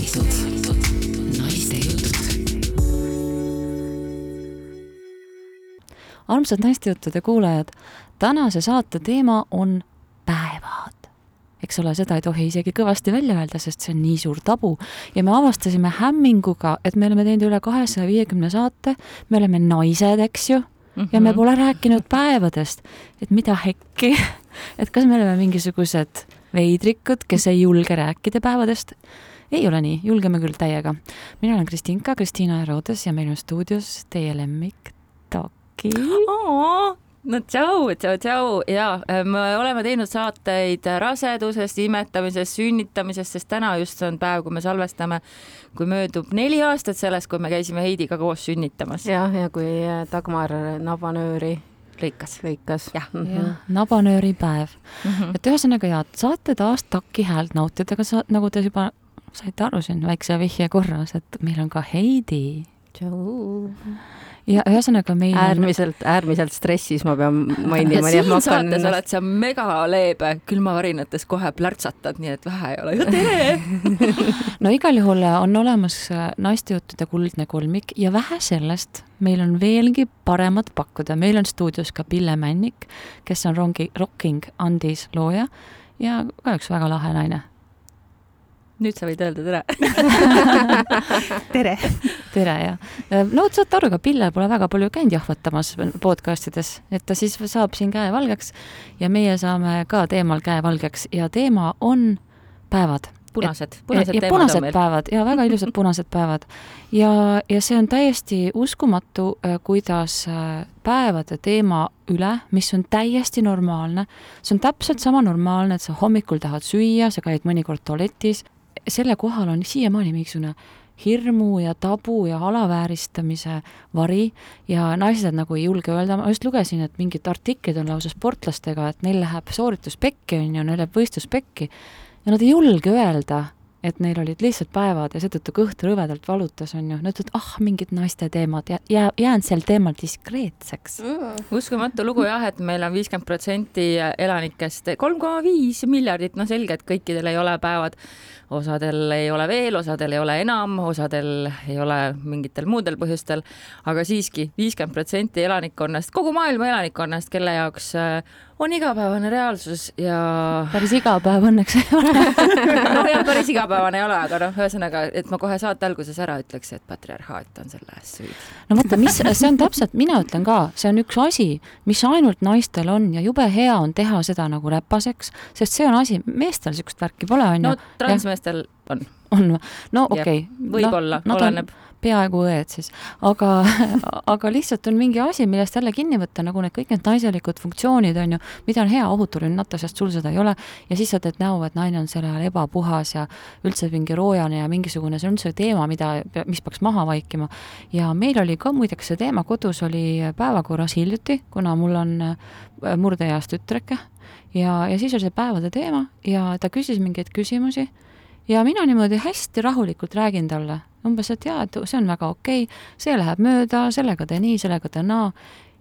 turvalisud, naiste jutud. armsad naistejuttude kuulajad, tänase saate teema on päevad. eks ole, seda ei tohi isegi kõvasti välja öelda, sest see on nii suur tabu. Ja me avastasime hämminguga, et me oleme teinud üle kahesaja viiekümne saate, me oleme naised, eks ju? Ja me pole rääkinud päevadest, et mida hekki, et kas me oleme mingisugused veidrikud, kes ei julge rääkida päevadest. Ei ole nii, julgeme küll täiega. mina olen Kristinka, Kristiina Erodes ja meil on stuudios teie lemmik Taki. no tšau, tšau, tšau ja äh, me oleme teinud saateid rasedusest, imetamisest, sünnitamisest, sest täna just on päev, kui me salvestame, kui möödub neli aastat sellest, kui me käisime Heidiga koos sünnitamas. jah, ja kui äh, Dagmar nabanööri lõikas. lõikas. jah mm -hmm. -hmm. mm. nabanööripäev -hmm. Et ühesõnaga ja saate taas Taki häält nautida, aga sa, nagu te juba saite aru siin väikse vihje korras, et meil on ka Heidi. ja ühesõnaga meil äärmiselt, äärmiselt stressis, ma pean mainima. siin saates ennast... oled sa megaleebe, külmavarinates kohe plärtsatad, nii et vähe ei ole ju tere no igal juhul on olemas naistejuttude kuldne kolmik ja vähe sellest, meil on veelgi paremat pakkuda, meil on stuudios ka Pille Männik, kes on rongi, Rocking Andis looja ja ka üks väga lahe naine nüüd sa võid öelda tere tere. tere, jah. no vot, saate aru, ka Pille pole väga palju käinud jahvatamas podcast ides, et ta siis saab siin käe valgeks ja meie saame ka teemal käe valgeks ja teema on päevad punased, punased ja, ja punased päevad ja väga ilusad punased päevad. ja, ja see on täiesti uskumatu, äh, kuidas äh, päevade teema üle, mis on täiesti normaalne, see on täpselt sama normaalne, et sa hommikul tahad süüa, sa käid mõnikord tualetis, selle kohal on siiamaani mingisugune hirmu ja tabu ja alavääristamise vari ja naised nagu ei julge öelda, ma just lugesin, et mingid artiklid on lausa sportlastega, et neil läheb sooritus pekki, on ju, neil läheb võistlus pekki ja nad ei julge öelda, et neil olid lihtsalt päevad ja seetõttu kõht rõvedalt valutas, on ju, nad ütlevad, ah, mingid naiste teemad. Ja jää, jään sel teemal diskreetseks. Mm.. uskumatu lugu jah, et meil on viiskümmend protsenti elanikest, kolm koma viis miljardit, no selge, et kõikidel ei ole päevad. Osadel ei ole veel, osadel ei ole enam, osadel ei ole mingitel muudel põhjustel, aga siiski viiskümmend protsenti elanikkonnast, kogu maailma elanikkonnast, kelle jaoks äh, on igapäevane reaalsus ja. päris igapäev õnneks ei ole nojah, päris igapäevane ei ole, aga noh, ühesõnaga, et ma kohe saate alguses ära ütleks, et patriarhaat on selle eest süüdi. no vaata, mis, see on täpselt, mina ütlen ka, see on üks asi, mis ainult naistel on ja jube hea on teha seda nagu räpaseks, sest see on asi, meestel niisugust värki pole, on ju. no transmees meestel on. on, no okei okay.. võib-olla no,, oleneb peaaegu õed siis, aga, aga lihtsalt on mingi asi, millest jälle kinni võtta, nagu need kõik need naiselikud funktsioonid on ju, mida on hea ohutu rünnata, sest sul seda ei ole. ja siis sa teed näo, et naine on selle ajal ebapuhas ja üldse mingi roojane ja mingisugune, see on üldse teema, mida, mis peaks maha vaikima. ja meil oli ka muideks see teema kodus oli päevakorras hiljuti, kuna mul on äh, murdeeas tütreke ja, ja siis oli see päevade teema ja ta küsis mingeid küsimusi ja mina niimoodi hästi rahulikult räägin talle, umbes, et jaa, et see on väga okei okay,, see läheb mööda, sellega tee nii, sellega tee naa.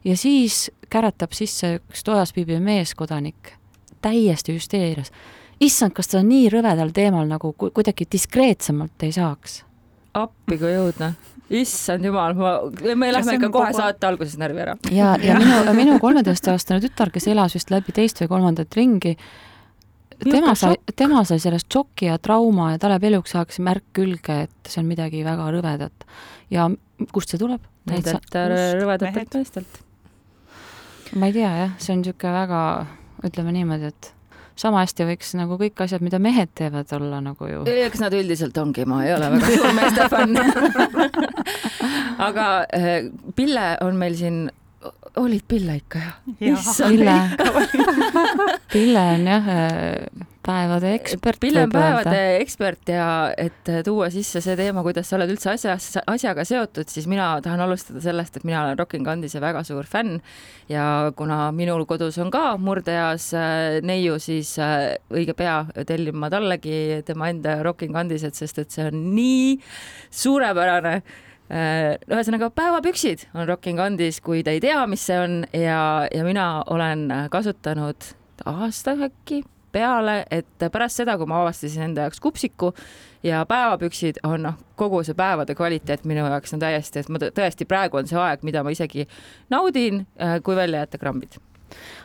ja siis käratab sisse üks toas viibiv meeskodanik, täiesti hüsteerias. issand, kas ta nii rõvedal teemal nagu kuidagi diskreetsemalt ei saaks? appi kui jõudnud issand jumal, ma, me lähme ikka kohe kogu... saate alguses närvi ära. ja, ja minu, minu kolmeteistaastane tütar, kes elas vist läbi teist või kolmandat ringi, tema sai, tema sai sellest šoki ja trauma ja talle eluks ajaks märk külge, et see on midagi väga rõvedat. ja kust see tuleb? Nendelt rõvedatelt meestelt. ma ei tea jah, see on niisugune väga, ütleme niimoodi, et sama hästi võiks nagu kõik asjad, mida mehed teevad, olla nagu ju. eks nad üldiselt ongi, ma ei ole väga suur meeste fänn aga äh, Pille on meil siin olid Pille ikka jah? Pille Pille on jah äh, päevade ekspert. Pille on päevade ekspert ja et tuua sisse see teema, kuidas sa oled üldse asjas, asjaga seotud, siis mina tahan alustada sellest, et mina olen Rocking Kandise väga suur fänn ja kuna minul kodus on ka murdeeas äh, neiu, siis äh, õige pea tellin ma tallegi tema enda Rocking Kandised, sest et see on nii suurepärane Äh, ühesõnaga päevapüksid on Rocking Andis, kui te ei tea, mis see on ja, ja mina olen kasutanud aasta äkki peale, et pärast seda, kui ma avastasin enda jaoks kupsiku ja päevapüksid, on noh, kogu see päevade kvaliteet minu jaoks on täiesti, et ma tõesti praegu on see aeg, mida ma isegi naudin, äh, kui välja jätta krambid.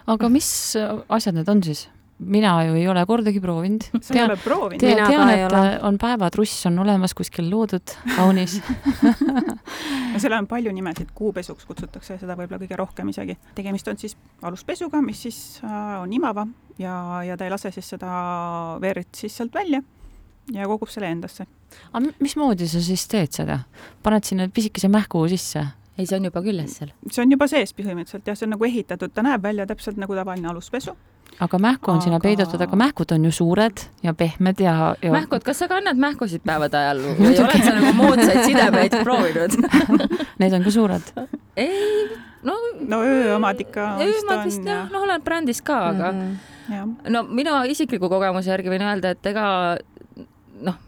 aga mis asjad need on siis? Mina ju ei ole kordagi proovinud. sa ei ole proovinud? tean, tean, et on päevatruss on olemas kuskil loodud kaunis no sellel on palju nimesid, kuupesuks kutsutakse seda võib-olla kõige rohkem isegi. tegemist on siis aluspesuga, mis siis äh, on imavam ja, ja ta ei lase siis seda verd siis sealt välja ja kogub selle endasse. aga mismoodi sa siis teed seda? paned sinna pisikese mähku sisse? ei, see on juba küljes seal. see on juba sees põhimõtteliselt jah, see on nagu ehitatud, ta näeb välja täpselt nagu tavaline aluspesu aga mähku on aga... sinna peidetud, aga mähkud on ju suured ja pehmed ja, ja.... mähkud, kas sa kannad mähkusid päevade ajal või oled sa nagu moodsaid sidemeid proovinud Need on ka suured? ei, no. no öö omad ikka. öö omad vist jah, noh, olen brändis ka, aga mm -hmm. no mina isikliku kogemuse järgi võin öelda, et ega noh,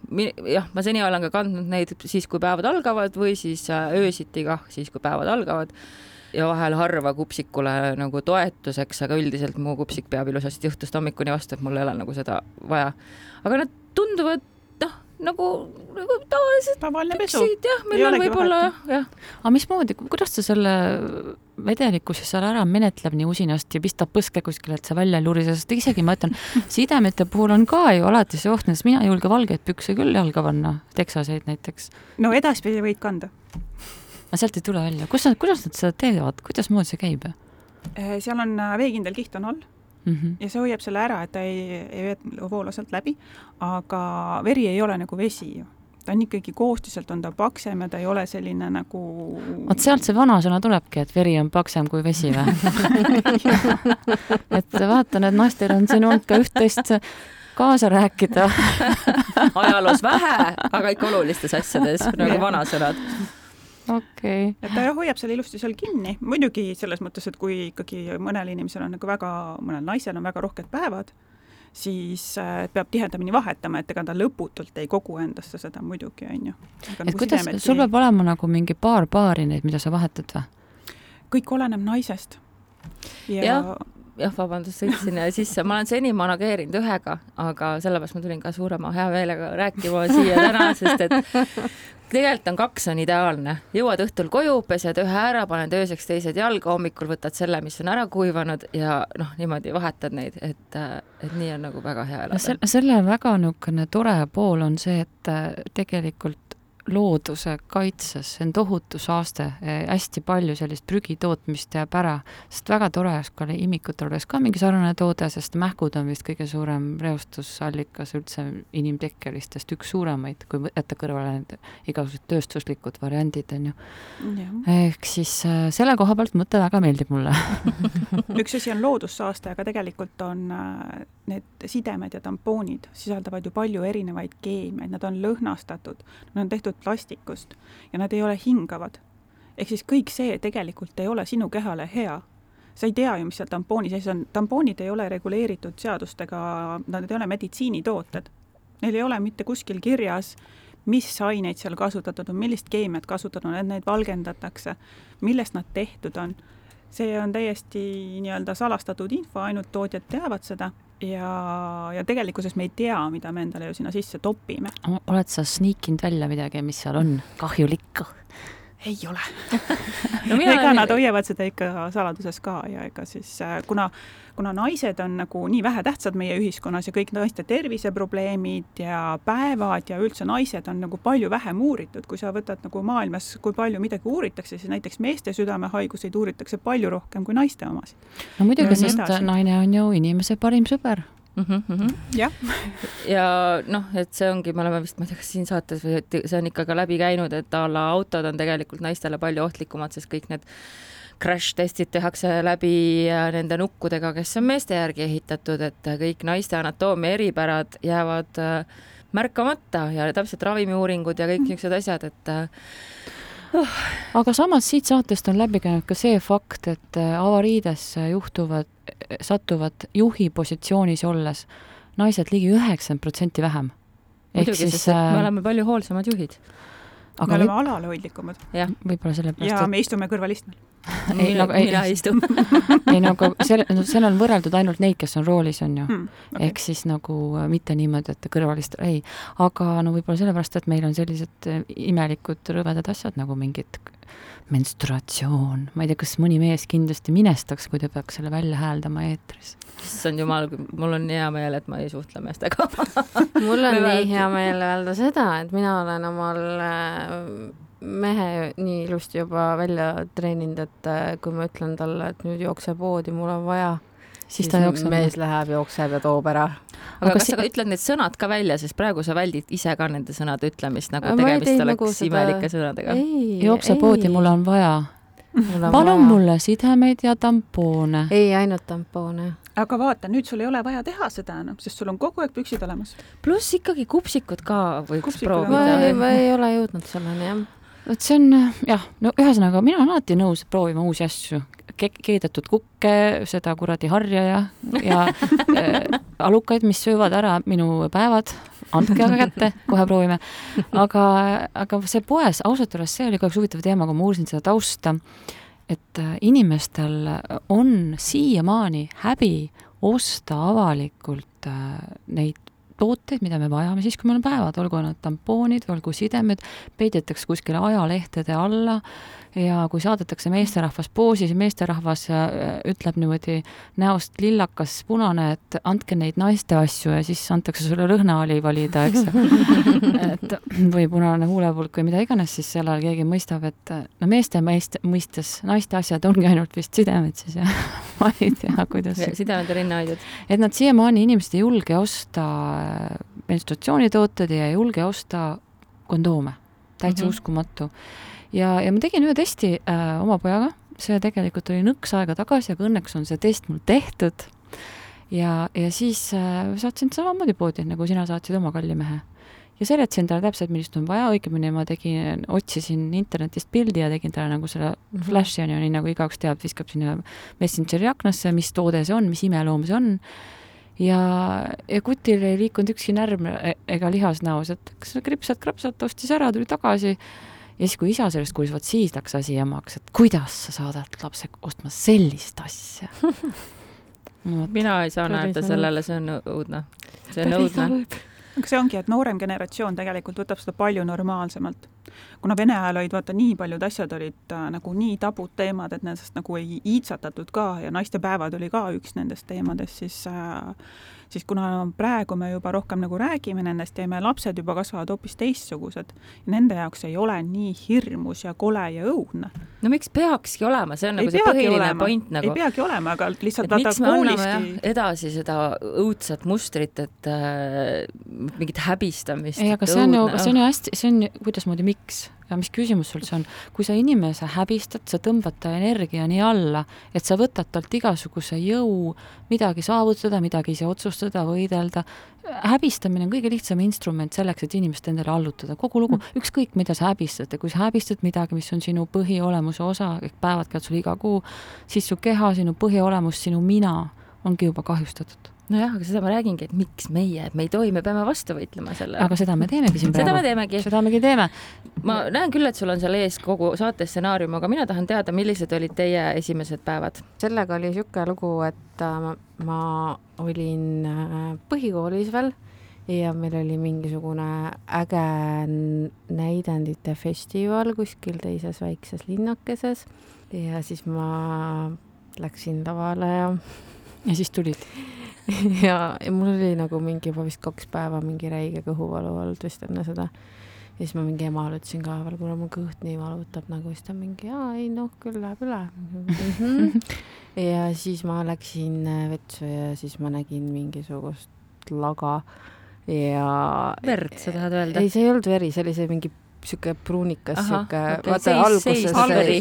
jah, ma seni olen ka kandnud neid siis, kui päevad algavad või siis äh, öösiti kah, siis kui päevad algavad ja vahel harva kupsikule nagu toetuseks, aga üldiselt mu kupsik peab ilusasti õhtust hommikuni vastu, et mul ei ole nagu seda vaja. aga nad tunduvad noh, nagu, nagu tavalised tavaline pesu. jah, millal võib-olla jah, jah. aga mismoodi, kuidas ta selle vedeliku siis seal ära menetleb nii usinasti ja pistab põske kuskile, et see välja ei lurise, sest isegi ma ütlen, sidemete puhul on ka ju alati see oht, sest mina ei julge valgeid pükse küll jalga panna, teksaseid näiteks. no edaspidi võid kanda aga sealt ei tule välja, kus nad, kuidas nad seda teevad, kuidasmoodi see käib? Äh, seal on äh, veekindel kiht on all. Mm -hmm. ja see hoiab selle ära, et ta ei, ei voola sealt läbi, aga veri ei ole nagu vesi ju. Ta on ikkagi koostiselt on ta paksem ja ta ei ole selline nagu. vot sealt see vanasõna tulebki, et veri on paksem kui vesi või? Et vaatan, et naistel on siin olnud ka üht-teist kaasa rääkida. Ajaloos vähe, aga ikka olulistes asjades nagu vanasõnad okay.. et ta hoiab selle ilusti seal kinni, muidugi selles mõttes, et kui ikkagi mõnel inimesel on nagu väga, mõnel naisel on väga rohked päevad, siis äh, peab tihedamini vahetama, et ega ta lõputult ei kogu endasse seda muidugi, on ju. et nagu kuidas, sul peab olema nagu mingi paar paari neid, mida sa vahetad või? kõik oleneb naisest. ja, ja jah, vabandust, sõitsin sisse, ma olen seni manageerinud ühega, aga sellepärast ma tulin ka suurema heameelega rääkima siia täna, sest et tegelikult on kaks on ideaalne, jõuad õhtul koju, pesed ühe ära, paned ööseks teised jalga, hommikul võtad selle, mis on ära kuivanud ja noh, niimoodi vahetad neid, et, et nii on nagu väga hea elada no. selle väga niisugune tore pool on see, et tegelikult looduse kaitses, see on tohutu saaste, hästi palju sellist prügi tootmist jääb ära, sest väga tore oleks, kui imikutel oleks ka mingi sarnane toode, sest mähkud on vist kõige suurem reostusallikas üldse inimtekkelistest, üks suuremaid, kui jätta kõrvale need igasugused tööstuslikud variandid, on ju. ehk siis äh, selle koha pealt mõte väga meeldib mulle. Üks asi on loodussaaste, aga tegelikult on äh, need sidemed ja tampoonid sisaldavad ju palju erinevaid keemiaid, nad on lõhnastatud, nad on tehtud plastikust ja nad ei ole hingavad. ehk siis kõik see tegelikult ei ole sinu kehale hea. sa ei tea ju, mis seal tampooni sees on, tampoonid ei ole reguleeritud seadustega, nad ei ole meditsiinitooted. Neil ei ole mitte kuskil kirjas, mis aineid seal kasutatud on, millist keemiat kasutatud on, et neid valgendatakse, millest nad tehtud on. See on täiesti nii-öelda salastatud info, ainult tootjad teavad seda ja, ja tegelikkuses me ei tea, mida me endale ju sinna sisse topime. oled sa sniikinud välja midagi, mis seal on kahjulikku? Ei ole no, ega nad hoiavad seda ikka saladuses ka ja ega siis äh, kuna, kuna naised on nagu nii vähetähtsad meie ühiskonnas ja kõik naiste terviseprobleemid ja päevad ja üldse naised on nagu palju vähem uuritud, kui sa võtad nagu maailmas, kui palju midagi uuritakse, siis näiteks meeste südamehaiguseid uuritakse palju rohkem kui naiste omasid. no muidugi sest edasi. naine on ju inimese parim sõber mm. -hmm, mm -hmm. jah. ja noh, et see ongi, me oleme vist, ma ei tea, kas siin saates või et see on ikka ka läbi käinud, et a la autod on tegelikult naistele palju ohtlikumad, sest kõik need crash testid tehakse läbi nende nukkudega, kes on meeste järgi ehitatud, et kõik naiste anatoomia eripärad jäävad äh, märkamata ja täpselt ravimiuuringud ja kõik niisugused asjad, et. Aga samas siit saatest on läbi käinud ka see fakt, et äh, avariidesse juhtuvad satuvad juhi positsioonis olles naised ligi üheksakümmend protsenti vähem. muidugi, sest äh, me oleme palju hoolsamad juhid. Aga me oleme võib... alalhoidlikumad. võib-olla sellepärast. ja et... me istume kõrvalistmel ei, nagu, ei, mina ei istu ei no aga seal, no seal on võrreldud ainult neid, kes on roolis, on ju mm,. Okay. ehk siis nagu äh, mitte niimoodi, et kõrvalist, ei. aga no võib-olla sellepärast, et meil on sellised äh, imelikud rõvedad asjad nagu mingid menstruatsioon, ma ei tea, kas mõni mees kindlasti minestaks, kui ta peaks selle välja hääldama eetris. issand jumal, mul on hea meel, et ma ei suhtle meestega mul on nii hea meel öelda seda, et mina olen omal äh, mehe nii ilusti juba välja treeninud, et äh, kui ma ütlen talle, et nüüd jookse poodi, mul on vaja, siis ta jookseb. mees läheb, jookseb ja toob ära. aga, aga kas sa ütled need sõnad ka välja, sest praegu sa väldid ise ka nende sõnade ütlemist, nagu ma tegemist oleks nagu seda... imelike sõnadega? jookse poodi, mul on vaja. palun mulle sidemeid ja tampoone. ei, ainult tampoone aga vaata, nüüd sul ei ole vaja teha seda enam, sest sul on kogu aeg püksid olemas. pluss ikkagi kupsikud ka võiks Kupsikud proovida. ma ei ole jõudnud selleni, jah vot see on jah, no ühesõnaga mina olen alati nõus proovima uusi asju Ke, keedetud kukke, seda kuradi harja ja, ja äh, alukaid, mis söövad ära minu päevad, andke aga kätte, kohe proovime. aga, aga see poes, ausalt öeldes see oli ka üks huvitav teema, kui ma uurisin seda tausta, et äh, inimestel on siiamaani häbi osta avalikult äh, neid tooteid, mida me vajame siis, kui meil on päevad, olgu nad tampoonid, olgu sidemed, peidetakse kuskile ajalehtede alla ja kui saadetakse meesterahvas poosi, siis meesterahvas äh, ütleb niimoodi näost lillakas, punane, et andke neid naiste asju ja siis antakse sulle lõhnaõli valida, eks et või punane huulepulk või mida iganes, siis sel ajal keegi mõistab, et no meeste meist, mõistes naiste asjad ongi ainult vist sidemed siis ja ma ei tea, kuidas. sidemed ja rinnahoidjad. et nad siiamaani, inimesed ei julge osta menstruatsioonitooted ja ei julge osta kondoome, täitsa mm -hmm. uskumatu ja, ja ma tegin ühe testi äh, oma pojaga, see tegelikult oli nõks aega tagasi, aga õnneks on see test mul tehtud. ja, ja siis äh, saatsin samamoodi poodi, nagu sina saatsid oma kalli mehe. ja seletasin talle täpselt, millist on vaja, õigemini ma tegin, otsisin internetist pildi ja tegin talle nagu selle mm -hmm. flash'i on ju, nii nagu igaüks teab, viskab sinna Messengeri aknasse, mis toode see on, mis imeloom see on ja, ja kutil ei liikunud ükski närv e-, ega lihas näos, et kas kripsad-krapsad ostis ära, tuli tagasi ja siis, kui isa sellest kuulis, vot siis läks asi jamaks, et kuidas sa saadad lapse ostma sellist asja no,. mina ei saa naerda sellele, see on õudne. see on õudne. aga see ongi, et noorem generatsioon tegelikult võtab seda palju normaalsemalt. kuna Vene ajal olid vaata nii paljud asjad olid äh, nagu nii tabud teemad, et nendest nagu ei iitsatatud ka ja naistepäevad oli ka üks nendest teemadest, siis äh, siis kuna praegu me juba rohkem nagu räägime nendest ja meie lapsed juba kasvavad hoopis teistsugused, nende jaoks ei ole nii hirmus ja kole ja õudne. no miks peakski olema, see on nagu ei see põhiline point nagu. ei peagi olema, aga lihtsalt vaata kooliski. edasi seda õudset mustrit, et äh, mingit häbistamist. ei, aga see on ju, see on ju hästi, see on, kuidasmoodi, miks ja mis küsimus sul see on, kui sa inimese häbistad, sa tõmbad ta energia nii alla, et sa võtad talt igasuguse jõu midagi saavutada, midagi ise otsustada, võidelda, häbistamine on kõige lihtsam instrument selleks, et inimest endale allutada, kogu lugu mm., ükskõik, mida sa häbistad. Ja kui sa häbistad midagi, mis on sinu põhiolemuse osa, ehk päevad käivad sul iga kuu, siis su keha, sinu põhiolemus, sinu mina ongi juba kahjustatud nojah, aga seda ma räägingi, et miks meie, et me ei tohi, me peame vastu võitlema selle. aga seda me teemegi siin praegu. seda me teemegi. seda megi teeme. ma näen küll, et sul on seal ees kogu saate stsenaarium, aga mina tahan teada, millised olid teie esimesed päevad? sellega oli niisugune lugu, et äh, ma olin äh, põhikoolis veel ja meil oli mingisugune äge näidendite festival kuskil teises väikses linnakeses ja siis ma läksin lavale ja ja siis tulid ja, ja mul oli nagu mingi juba vist kaks päeva mingi räige kõhuvalu olnud vist enne seda. ja siis ma mingi emale ütlesin ka veel, kuna mul kõht nii valutab nagu, siis ta mingi, aa ei noh, küll läheb üle. -hmm. ja siis ma läksin äh, vetsu ja siis ma nägin mingisugust laga ja. verd, sa tahad öelda? ei, see ei olnud veri, see oli see mingi sihuke pruunikas, sihuke vaata alguses,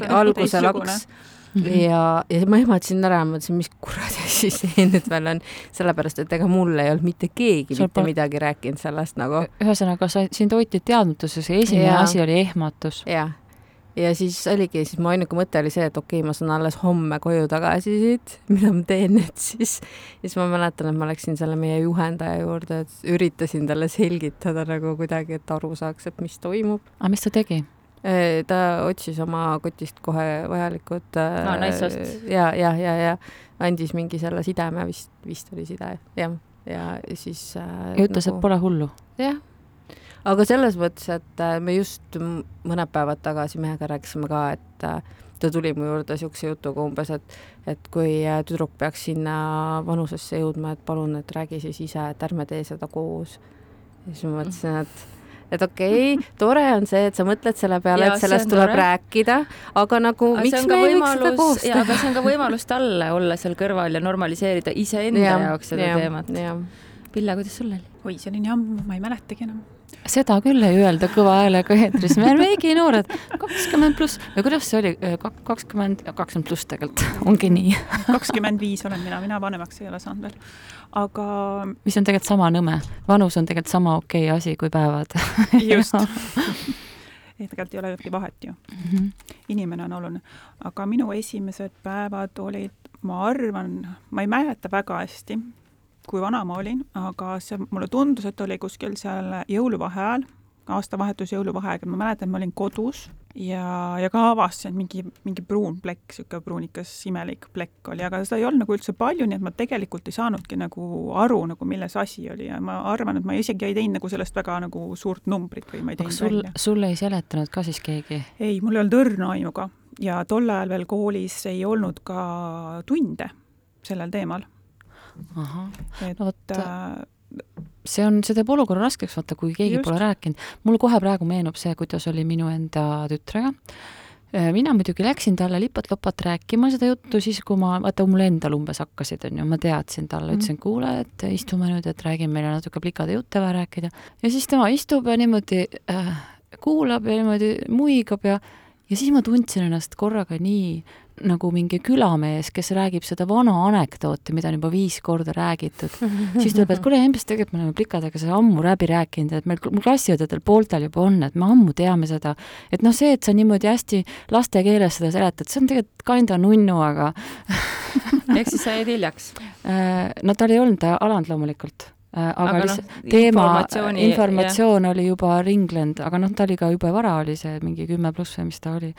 alguse laks -hmm. ja, ja ma ehmatasin ära, mõtlesin, mis kuradi asi see nüüd veel on, sellepärast et ega mul ei olnud mitte keegi Sul mitte pole... midagi rääkinud sellest nagu. ühesõnaga, sa, sind hoiti teadmatuses ja esimene ja. asi oli ehmatus. jah, ja siis oligi, siis mu ainuke mõte oli see, et okei okay,, ma saan alles homme koju tagasi siit, mida ma teen nüüd siis. ja siis ma mäletan, et ma läksin selle meie juhendaja juurde, et üritasin talle selgitada nagu kuidagi, et aru saaks, et mis toimub. aga mis ta tegi? Ta otsis oma kotist kohe vajalikud no, nice ja, ja, ja, ja andis mingi selle sideme vist, vist oli side, jah, ja siis äh,. ja ütles nagu..., et pole hullu. jah, aga selles mõttes, et äh, me just mõned päevad tagasi mehega rääkisime ka, et äh, ta tuli mu juurde niisuguse jutuga umbes, et et kui äh, tüdruk peaks sinna vanusesse jõudma, et palun, et räägi siis ise, et ärme tee seda koos. ja siis ma mõtlesin, et et okei okay,, tore on see, et sa mõtled selle peale, et sellest tuleb tore. rääkida, aga nagu aga miks me ei võiks seda koos teha? aga see on ka võimalus talle olla seal kõrval ja normaliseerida iseenda ja, jaoks seda ja, teemat. Pille, kuidas sul oli? oi, see oli nii ammu, ma ei mäletagi enam seda küll ei öelda kõva häälega eetris, me oleme veidi noored, kakskümmend pluss või kuidas see oli, kakskümmend, kakskümmend pluss tegelikult, ongi nii. kakskümmend viis olen mina, mina vanemaks ei ole saanud veel, aga. mis on tegelikult sama nõme, vanus on tegelikult sama okei okay asi kui päevad. just ei, tegelikult ei olegi vahet ju mm. -hmm. inimene on oluline. aga minu esimesed päevad olid, ma arvan, ma ei mäleta väga hästi, kui vana ma olin, aga see, mulle tundus, et oli kuskil seal jõuluvahe ajal, aastavahetus, jõuluvaheaeg, ma mäletan, ma olin kodus ja, ja ka avastasin, et mingi, mingi pruun plekk, niisugune pruunikas imelik plekk oli, aga seda ei olnud nagu üldse palju, nii et ma tegelikult ei saanudki nagu aru, nagu milles asi oli ja ma arvan, et ma isegi ei teinud nagu sellest väga nagu suurt numbrit või ma ei teinud sul, välja. sulle ei seletanud ka siis keegi? ei, mul ei olnud õrna aimu ka ja tol ajal veel koolis ei olnud ka tunde sellel teemal et no vot äh, see on, see teeb olukorra raskeks, vaata, kui keegi just. pole rääkinud. mul kohe praegu meenub see, kuidas oli minu enda tütrega. Äh, mina muidugi läksin talle lipat-lopat rääkima seda juttu siis, kui ma, vaata mul endal umbes hakkasid, on ju, ma teadsin talle mm, -hmm. ütlesin, kuule, et istume nüüd, et räägime meile natuke plikade jutte vaja rääkida. ja siis tema istub ja niimoodi äh, kuulab ja niimoodi muigab ja ja siis ma tundsin ennast korraga nii nagu mingi külamees, kes räägib seda vana anekdooti, mida on juba viis korda räägitud, siis tuleb, et kuule, Embes, tegelikult me oleme plikadega seda ammu läbi rääkinud, et meil klassiõdedel pooltel juba on, et me ammu teame seda. et noh, see, et sa niimoodi hästi laste keeles seda seletad, see on tegelikult kinda nunnu, aga ehk siis sa jäid hiljaks? Äh, no tal ei olnud aland loomulikult aga, aga lihtsalt no, teema, informatsioon jah. oli juba ringlenud, aga noh, ta oli ka jube vara, oli see mingi kümme pluss või mis ta oli.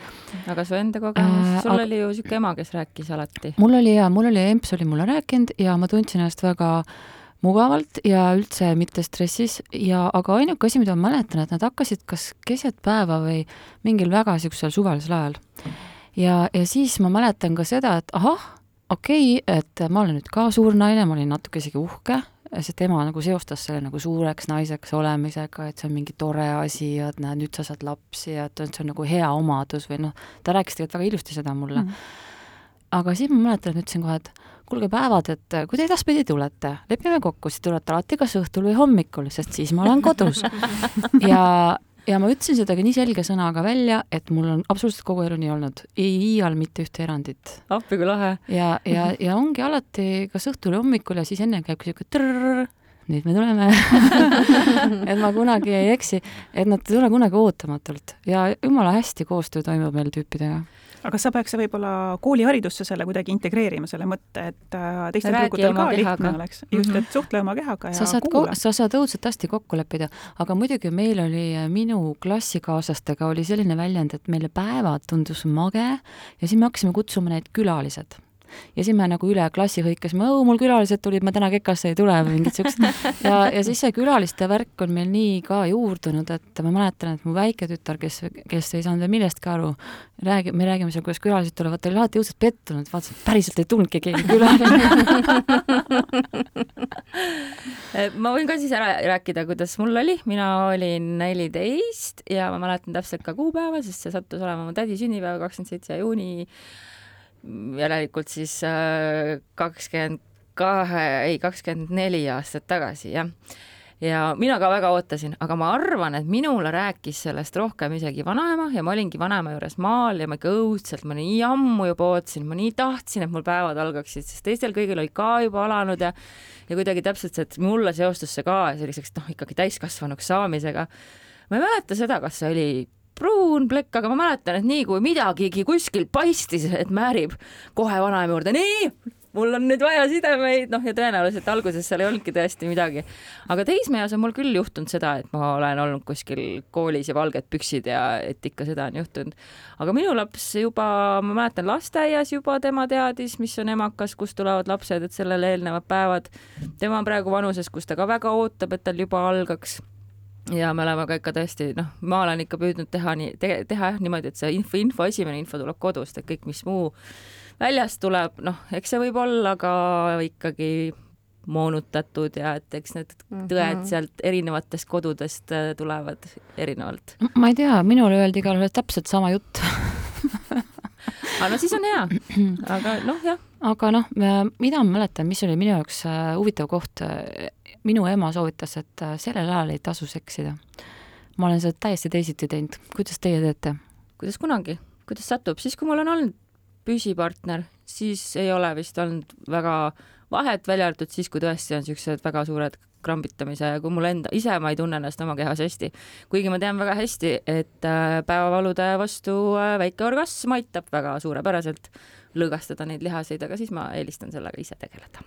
aga su enda kogemus äh,, sul aga... oli ju niisugune ema, kes rääkis alati. mul oli jaa, mul oli, emps oli mulle rääkinud ja ma tundsin ennast väga mugavalt ja üldse mitte stressis ja, aga ainuke asi, mida ma mäletan, et nad hakkasid kas keset päeva või mingil väga niisugusel suvalisel ajal. ja, ja siis ma mäletan ka seda, et ahah, okei okay,, et ma olen nüüd ka suur naine, ma olin natuke isegi uhke see tema nagu seostas selle nagu suureks naiseks olemisega, et see on mingi tore asi ja et näed, nüüd sa saad lapsi ja et see on nagu hea omadus või noh, ta rääkis tegelikult väga ilusti seda mulle mm. -hmm. aga siis ma mäletan, et ütlesin kohe, et kuulge päevad, et kui te edaspidi tulete, lepime kokku, siis tulete alati kas õhtul või hommikul, sest siis ma olen kodus ja, ja ma ütlesin seda ka nii selge sõnaga välja, et mul on absoluutselt kogu elu nii olnud, ei iial mitte ühte erandit. appi kui lahe. ja, ja, ja ongi alati kas õhtul ja hommikul ja siis enne käib siuke trrrr, nüüd me tuleme et ma kunagi ei eksi, et nad ei tule kunagi ootamatult ja jumala hästi koostöö toimub meil tüüpidega aga sa peaks võib-olla kooliharidusse selle kuidagi integreerima, selle mõtte, et äh, teistel tüdrukutel ka lihtne oleks. just, et suhtle oma kehaga ja sa saad kuula. sa saad õudselt hästi kokku leppida, aga muidugi meil oli, äh, minu klassikaaslastega oli selline väljend, et meile päevad tundus mage ja siis me hakkasime kutsuma neid külalised ja siis me nagu üle klassi hõikasime, oo, mul külalised tulid, ma täna kekasse ei tule või mingit siukest. ja, ja siis see külaliste värk on meil nii ka juurdunud, et ma mäletan, et mu väike tütar, kes, kes ei saanud veel millestki aru, räägib, me räägime seal, kuidas külalised tulevad, ta oli alati õudselt pettunud, vaatas, et päriselt ei tulnudki keegi külaline ma võin ka siis ära rääkida, kuidas mul oli, mina olin neliteist ja ma mäletan täpselt ka kuupäeva, sest see sattus olema mu tädi sünnipäev, kakskümmend seitse juuni järelikult siis äh, kakskümmend kahe, ei kakskümmend neli aastat tagasi, jah. ja mina ka väga ootasin, aga ma arvan, et minule rääkis sellest rohkem isegi vanaema ja ma olingi vanaema juures maal ja ma ikka õudselt, ma nii ammu juba ootasin, ma nii tahtsin, et mul päevad algaksid, sest teistel kõigil olid ka juba alanud ja ja kuidagi täpselt see, et mulle seostus see ka selliseks noh, ikkagi täiskasvanuks saamisega. ma ei mäleta seda, kas see oli pruun plekk, aga ma mäletan, et nii kui midagigi kuskil paistis, et määrib kohe vanaema juurde, nii, mul on nüüd vaja sidemeid, noh ja tõenäoliselt alguses seal ei olnudki tõesti midagi. aga teismeeas on mul küll juhtunud seda, et ma olen olnud kuskil koolis ja valged püksid ja et ikka seda on juhtunud. aga minu laps juba, ma mäletan lasteaias juba tema teadis, mis on emakas, kust tulevad lapsed, et sellele eelnevad päevad. tema on praegu vanuses, kus ta ka väga ootab, et tal juba algaks ja me oleme ka ikka tõesti, noh, ma olen ikka püüdnud teha nii te,, teha jah niimoodi, et see info, info, esimene info tuleb kodust, et kõik, mis muu väljast tuleb, noh, eks see võib olla ka ikkagi moonutatud ja et eks need tõed mhm. sealt erinevatest kodudest äh, tulevad erinevalt. ma ei tea, minule öeldi igal juhul täpselt sama jutt aga no siis on hea, aga noh, jah. aga noh, mida ma mäletan, mis oli minu jaoks äh, huvitav koht, minu ema soovitas, et äh, sellel ajal ei tasu seksida. ma olen seda täiesti teisiti teinud, kuidas teie teete? kuidas kunagi, kuidas satub, siis kui mul on olnud püsipartner, siis ei ole vist olnud väga vahet, välja arvatud siis, kui tõesti on niisugused väga suured krambitamise ja kui mul enda, ise ma ei tunne ennast oma kehas hästi. kuigi ma tean väga hästi, et äh, päevavalude vastu äh, väike orgasm aitab väga suurepäraselt lõõgastada neid lihaseid, aga siis ma eelistan sellega ise tegeleda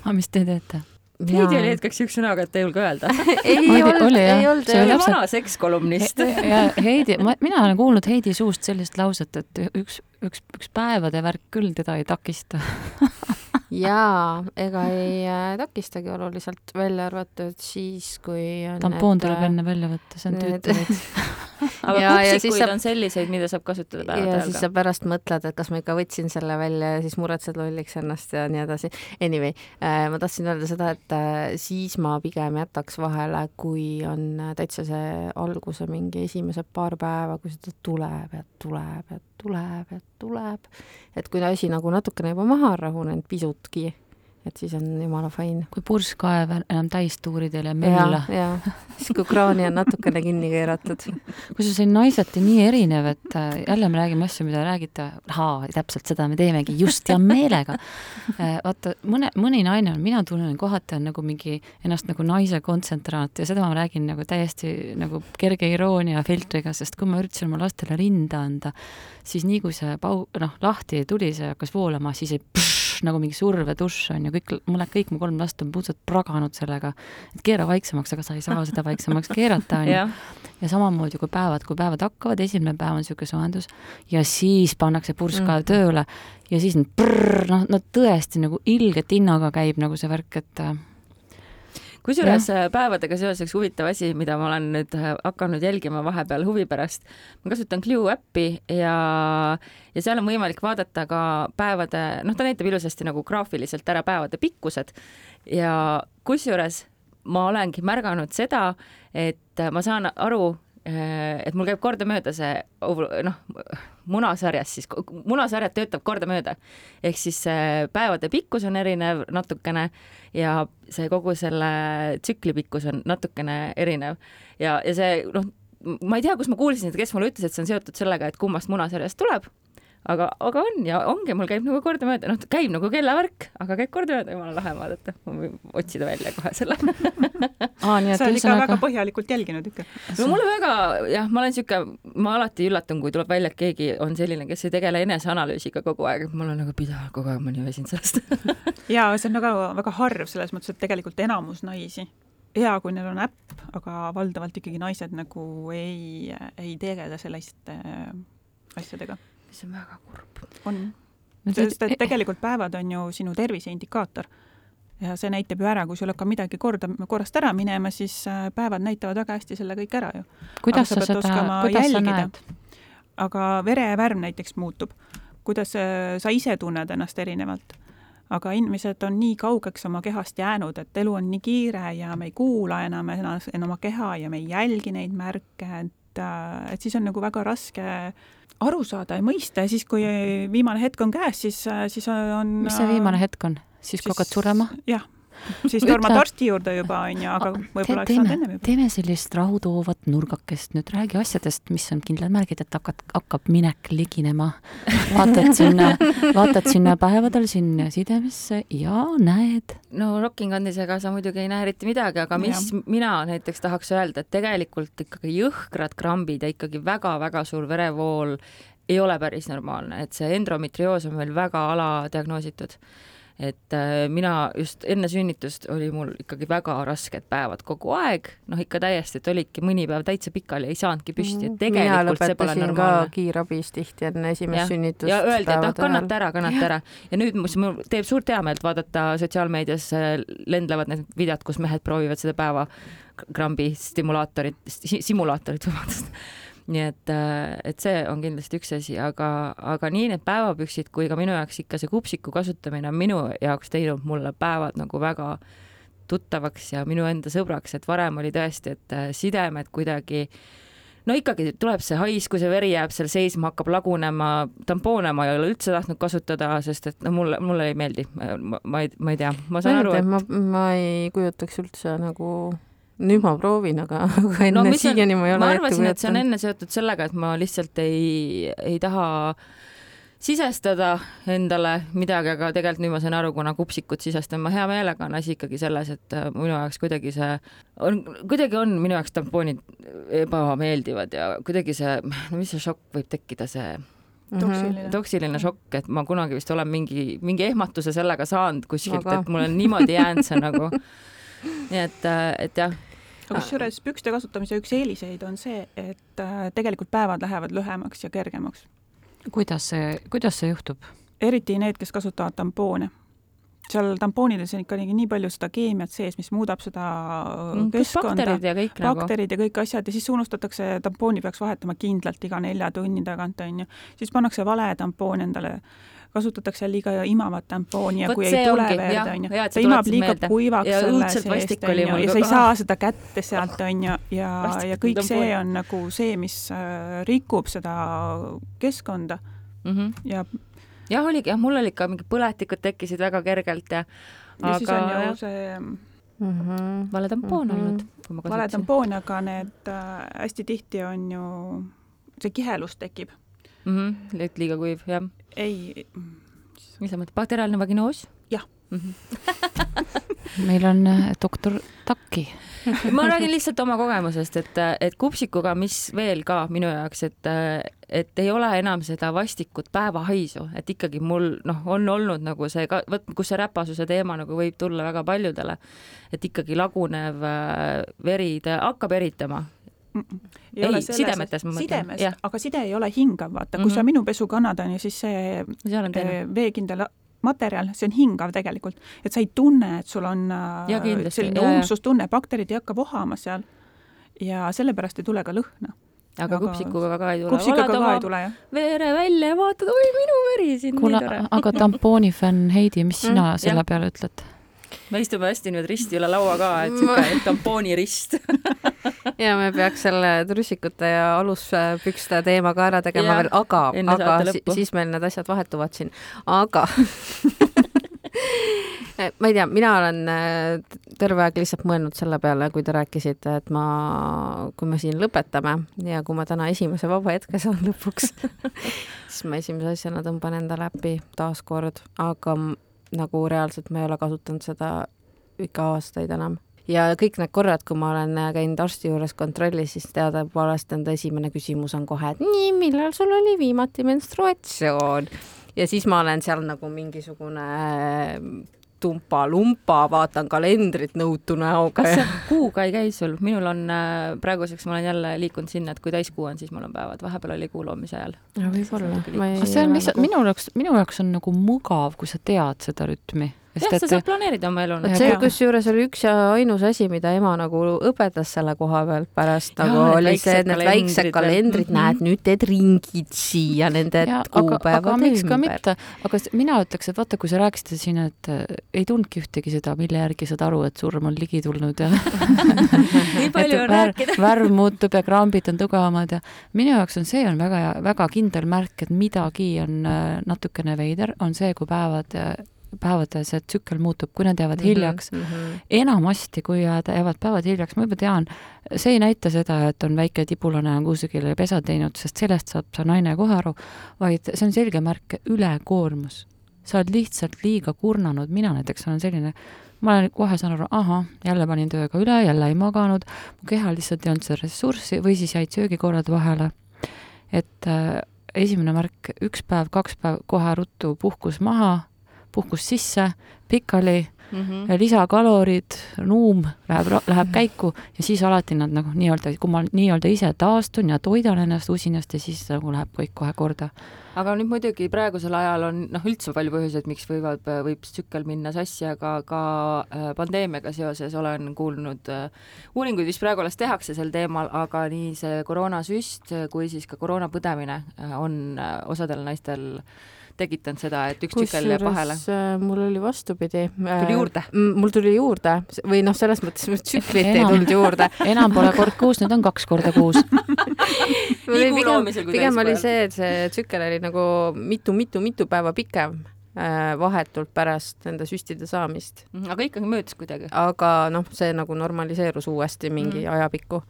aga mis te teete? Heidi oli hetkeks siukse näoga, et ei julge öelda. Ei olnud, ei olnud. see oli vana sekskolumnist ja Heidi, ma, mina olen kuulnud Heidi suust sellist lauset, et üks, üks, üks päevade värk küll teda ei takista. Jaa, ega ei äh, takistagi oluliselt, välja arvatud siis, kui tampoon tuleb äh, enne välja võtta, see on tüütu veits aga ja, kupsikuid saab... on selliseid, mida saab kasutada päevade ajal ka. siis sa pärast mõtled, et kas ma ikka võtsin selle välja ja siis muretsed lolliks ennast ja nii edasi. Anyway äh,, ma tahtsin öelda seda, et äh, siis ma pigem jätaks vahele, kui on täitsa see alguse mingi esimesed paar päeva, kui seda tuleb ja tuleb ja tuleb ja tuleb, et kui asi nagu natukene juba maha on rahunenud pisutki, et siis on jumala fine. kui purskkaev enam täis tuuridel ja mölla. ja, siis kui kraani on natukene kinni keeratud. kusjuures see on naiseti nii erinev, et äh, jälle me räägime asju, mida räägite, ahaa, täpselt seda me teemegi, just hea meelega. Äh, vaata, mõne, mõni naine on, mina tunnen kohati on nagu mingi ennast nagu naise kontsentraat ja seda ma räägin nagu täiesti nagu kerge iroonia filtriga, sest kui ma üritasin oma lastele rinda anda, siis nii kui see pau-, noh, lahti tuli, see hakkas voolama, siis ei pšš, nagu mingi survedušš on ju, kõik, mõned, kõik mu kolm last on puudselt praganud sellega, et keera vaiksemaks, aga sa ei saa seda vaiksemaks keerata, on ju. ja samamoodi, kui päevad, kui päevad hakkavad, esimene päev on niisugune soojendus ja siis pannakse purskkaev mm. tööle ja siis noh, no tõesti nagu ilge tinnaga käib nagu see värk, et kusjuures äh, päevadega seoses huvitav asi, mida ma olen nüüd äh, hakanud jälgima vahepeal huvi pärast, ma kasutan Clue äppi ja, ja seal on võimalik vaadata ka päevade, noh, ta näitab ilusasti nagu graafiliselt ära päevade pikkused. Ja kusjuures ma olengi märganud seda, et ma saan aru, et mul käib kordamööda see noh, munasarjas siis, munasarjad töötab kordamööda. ehk siis päevade pikkus on erinev natukene ja see kogu selle tsükli pikkus on natukene erinev ja, ja see noh, ma ei tea, kus ma kuulsin, et kes mulle ütles, et see on seotud sellega, et kummast munasarjast tuleb aga, aga on ja ongi, mul käib nagu kordamööda, noh, käib nagu kellavärk, aga käib kordamööda, jumala lahe vaadata, ma võin otsida välja kohe selle. Aa, nii et sa oled ikka väga põhjalikult jälginud ikka. no mulle väga, jah, ma olen sihuke, ma alati üllatun, kui tuleb välja, et keegi on selline, kes ei tegele eneseanalüüsiga kogu aeg, mul on nagu pidevalt kogu aeg mõni väsinud sellest. Ja see on väga, väga harv selles mõttes, et tegelikult enamus naisi hea, kui neil on äpp, aga valdavalt ikkagi naised nagu ei, ei tegele selliste asjadega see on väga kurb. on, sest et tegelikult päevad on ju sinu tervise indikaator. ja see näitab ju ära, kui sul hakkab midagi korda, korrast ära minema, siis äh, päevad näitavad väga hästi selle kõik ära ju. kuidas sa, sa seda, kuidas jälgida. sa näed? aga verevärv näiteks muutub. kuidas äh, sa ise tunned ennast erinevalt aga inimesed on nii kaugeks oma kehast jäänud, et elu on nii kiire ja me ei kuula enam ennast, oma keha ja me ei jälgi neid märke, et, äh, et siis on nagu väga raske aru saada ja mõista ja siis, kui viimane hetk on käes, siis, siis on mis see viimane hetk on? siis, kui hakkad surema? jah siis tormad arsti juurde juba, onju, aga võib-olla oleks saanud ennem juba. teeme sellist rahutoovat nurgakest, nüüd räägi asjadest, mis on kindlad märgid, et hakkad, hakkab minek liginema. vaatad sinna, vaatad sinna päevadel sinna sidemesse ja näed. no Rocking Andisega sa muidugi ei näe eriti midagi, aga mis ja. mina näiteks tahaks öelda, et tegelikult ikkagi jõhkrad krambid ja ikkagi väga-väga suur verevool ei ole päris normaalne, et see endometrioos on meil väga aladiagnoositud et äh, mina just enne sünnitust oli mul ikkagi väga rasked päevad kogu aeg, noh ikka täiesti, et olidki mõni päev täitsa pikali, ei saanudki püsti, et tegelikult see pole normaalne. kiirabis tihti enne esimest sünnitust. ja öeldi, et ah, kannata ära, kannata ära. Ja nüüd mis mul teeb suurt heameelt vaadata sotsiaalmeedias lendlevad need videod, kus mehed proovivad seda päevakrambi stimulaatorit, simulaatorit, vabandust nii et, äh, et see on kindlasti üks asi, aga, aga nii need päevapüksid kui ka minu jaoks ikka see kupsiku kasutamine on minu jaoks teinud mulle päevad nagu väga tuttavaks ja minu enda sõbraks, et varem oli tõesti, et äh, sidemed kuidagi no ikkagi tuleb see hais, kui see veri jääb seal seisma, hakkab lagunema, tampoone ma ei ole üldse tahtnud kasutada, sest et no mulle, mulle ei meeldi, ma, ei, ma ei tea, ma saan aru, et ma, ma ei kujutaks üldse nagu nüüd ma proovin, aga, aga enne no, siiani ma ei ole ma arvasin, et see on enne seotud sellega, et ma lihtsalt ei, ei taha sisestada endale midagi, aga tegelikult nüüd ma sain aru, kuna kupsikut sisestan ma hea meelega, on asi ikkagi selles, et äh, minu jaoks kuidagi see on, kuidagi on minu jaoks tampoonid ebameeldivad ja kuidagi see, no mis see šokk võib tekkida, see mhm. toksiline. toksiline šokk, et ma kunagi vist olen mingi, mingi ehmatuse sellega saanud kuskilt, et mul on niimoodi jäänud see nagu nii et, äh, et jah. aga kusjuures pükste kasutamise üks eeliseid on see, et äh, tegelikult päevad lähevad lühemaks ja kergemaks. kuidas see, kuidas see juhtub? eriti need, kes kasutavad tampoone seal tampoonides on ikkagi nii palju seda keemiat sees, mis muudab seda mm, keskkonda, bakterid ja kõik nagu. bakterid ja kõik asjad ja siis unustatakse, tampooni peaks vahetama kindlalt iga nelja tunni tagant, on ju. siis pannakse vale tampoon endale kasutatakse liiga imavat tampooni ja Võt kui ei tule verd, on ju, ta imab liiga meelde. kuivaks ja selle seest, on ju, ja sa ei saa seda kätte sealt, on ju, ja, ja kõik see on nagu see, mis äh, rikub seda keskkonda mm -hmm. ja jah, oligi, jah, mul olid ka mingid põletikud tekkisid väga kergelt ja ja aga, siis on ju see mm -hmm. vale tampoon mm -hmm. olnud. vale tampoon, aga need äh, hästi tihti on ju, see kihelus tekib mm. -hmm. liiga kuiv, jah ei. mis sa mõtled, bakteriaalne vaginoos? jah mm. -hmm. meil on äh, doktor Taki ma räägin lihtsalt oma kogemusest, et, et kupsikuga, mis veel ka minu jaoks, et, et ei ole enam seda vastikut päevahaisu, et ikkagi mul noh, on olnud nagu see ka, vot kus see räpasuse teema nagu võib tulla väga paljudele, et ikkagi lagunev äh, veri, ta hakkab eritama ei, ei, sidemetes ma mõtlen. sidemes, aga side ei ole hingav, vaata mm, -hmm. kui sa minu pesu kannad, on ju, siis see eh, veekindel materjal, see on hingav tegelikult, et sa ei tunne, et sul on äh, ja, selline umbsustunne, bakterid ei hakka vohama seal ja sellepärast ei tule ka lõhna aga, aga kupsikuga ka ei tule. kupsikuga ka ei tule, jah. veere välja ja vaatad, oi, minu veri siin. kuule, aga tampooni fänn Heidi, mis sina mm, selle jah. peale ütled? me istume hästi nüüd risti üle laua ka, et siuke tampooni rist ja me peaks selle trussikute ja aluspükste teema ka ära tegema ja, veel, aga, aga si siis meil need asjad vahetuvad siin, aga ma ei tea, mina olen äh, terve aeg lihtsalt mõelnud selle peale, kui te rääkisite, et ma, kui me siin lõpetame ja kui ma täna esimese vaba hetke saan lõpuks siis ma esimese asjana tõmban endale äppi taaskord, aga nagu reaalselt ma ei ole kasutanud seda ikka aastaid enam. Ja kõik need korrad, kui ma olen käinud arsti juures kontrollis, siis teadupoolest enda esimene küsimus on kohe, et nii, millal sul oli viimati menstruatsioon? ja siis ma olen seal nagu mingisugune tumpa-lumpa, vaatan kalendrit nõutu näoga. kas see kuuga ei käi sul? minul on äh, praeguseks, ma olen jälle liikunud sinna, et kui täiskuu on, siis mul on päevad, vahepeal oli kuu loomise ajal. võib-olla. see on lihtsalt nagu... minu jaoks, minu jaoks on nagu mugav, kui sa tead seda rütmi jah, sa saad planeerida oma elu. see kusjuures oli üks ja ainus asi, mida ema nagu õpetas selle koha pealt pärast nagu ja, oli see, et need väiksed kalendrid mm, -hmm. näed, nüüd teed ringid siia nende kuupäevade ümber. aga mina ütleks, et vaata, kui sa rääkisid siin, et äh, ei tulnudki ühtegi seda, mille järgi saad aru, et surm on ligi tulnud ja nii palju on rääkida värv muutub ja krambid on tugevamad ja minu jaoks on see on väga, väga kindel märk, et midagi on äh, natukene veider, on see, kui päevad äh, päevade see tsükkel muutub, kui nad jäävad mm -hmm, hiljaks mm. -hmm. enamasti, kui jääd, jäävad päevad hiljaks, ma juba tean, see ei näita seda, et on väike tibulane on kusagile pesa teinud, sest sellest saab see naine kohe aru, vaid see on selge märk ülekoormus. sa oled lihtsalt liiga kurnanud, mina näiteks olen selline, ma olen kohe saan aru, ahah, jälle panin tööga üle, jälle ei maganud, mu kehal lihtsalt ei olnud seda ressurssi või siis jäid söögikorrad vahele. et esimene märk, üks päev, kaks päev, kohe ruttu puhkus maha, puhkus sisse, pikali mm, -hmm. lisakalorid, nuum läheb, läheb käiku ja siis alati nad nagu nii-öelda, kui ma nii-öelda ise taastun ja toidan ennast usinasti, siis nagu läheb kõik kohe korda aga nüüd muidugi praegusel ajal on noh, üldse palju põhjuseid, miks võivad, võib tsükkel minna sassi, aga ka äh, pandeemiaga seoses olen kuulnud äh, uuringuid, mis praegu alles tehakse sel teemal, aga nii see koroonasüst kui siis ka koroona põdemine äh, on osadel naistel tekitanud seda, et üks tsükkel jääb vahele? mul oli vastupidi. tuli juurde? mul tuli juurde või noh, selles mõttes tsüklit ei tulnud juurde. enam pole kord kuus, nüüd on kaks korda kuus pigem, pigem oli see, et see tsükkel oli nagu mitu-mitu-mitu päeva pikem äh, vahetult pärast nende süstide saamist. Mhm, aga ikkagi möödus kuidagi? aga noh, see nagu normaliseerus uuesti mingi mm. ajapikku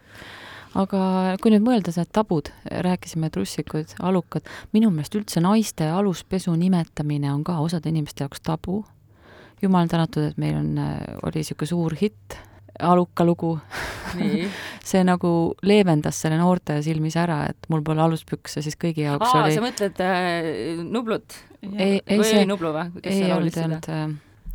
aga kui nüüd mõelda, need tabud, rääkisime trussikud, alukad, minu meelest üldse naiste aluspesu nimetamine on ka osade inimeste jaoks tabu. jumal tänatud, et meil on, oli niisugune suur hitt aluka lugu see nagu leevendas selle noorte silmis ära, et mul pole aluspükse, siis kõigi jaoks Aa, oli. sa mõtled äh, Nublut? ei, ei see. Nublu või? ei olnud, ei olnud äh,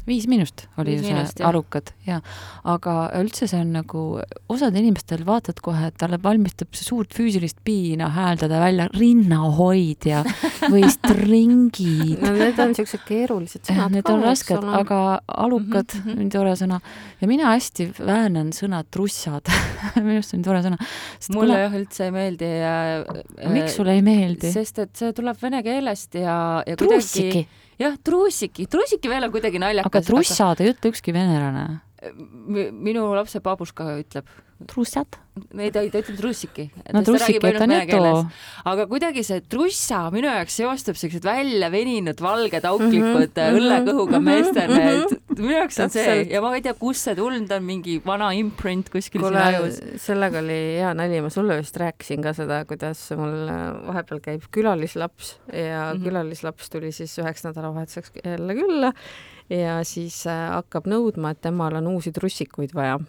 Viis Miinust oli viis ju see miinust, arukad ja, aga üldse see on nagu, osad inimestel vaatad kohe, et talle valmistab see suurt füüsilist piina hääldada välja rinnahoidja või stringid no need on siuksed keerulised sõnad Need on rasked, aga alukad mm, -hmm. on tore sõna. ja mina hästi väänan sõna trussad minu arust on tore sõna. mulle kuna... jah üldse ei meeldi äh,. miks sulle ei meeldi? sest et see tuleb vene keelest ja, ja Trussiki. kuidagi jah, truusiki, truusiki veel on kuidagi naljakas. aga trussad ei ütle ükski venelane. minu lapse babuška ütleb trussad? ei, ta, ta ütleb trussiki. no trussiki, et on jutu. aga kuidagi see trussa minu jaoks seostub siuksed välja veninud valged auklikud mm -hmm, õllekõhuga mhm, meestele, et minu jaoks on see ja ma ei tea, kust see tulnud on, mingi vana imprint kuskil Kule, siin ajus. sellega oli hea nali, ma sulle vist rääkisin ka seda, kuidas mul vahepeal käib külalislaps ja mm -hmm. külalislaps tuli siis üheks nädalavahetuseks jälle külla ja siis äh, hakkab nõudma, et temal on uusi trussikuid vaja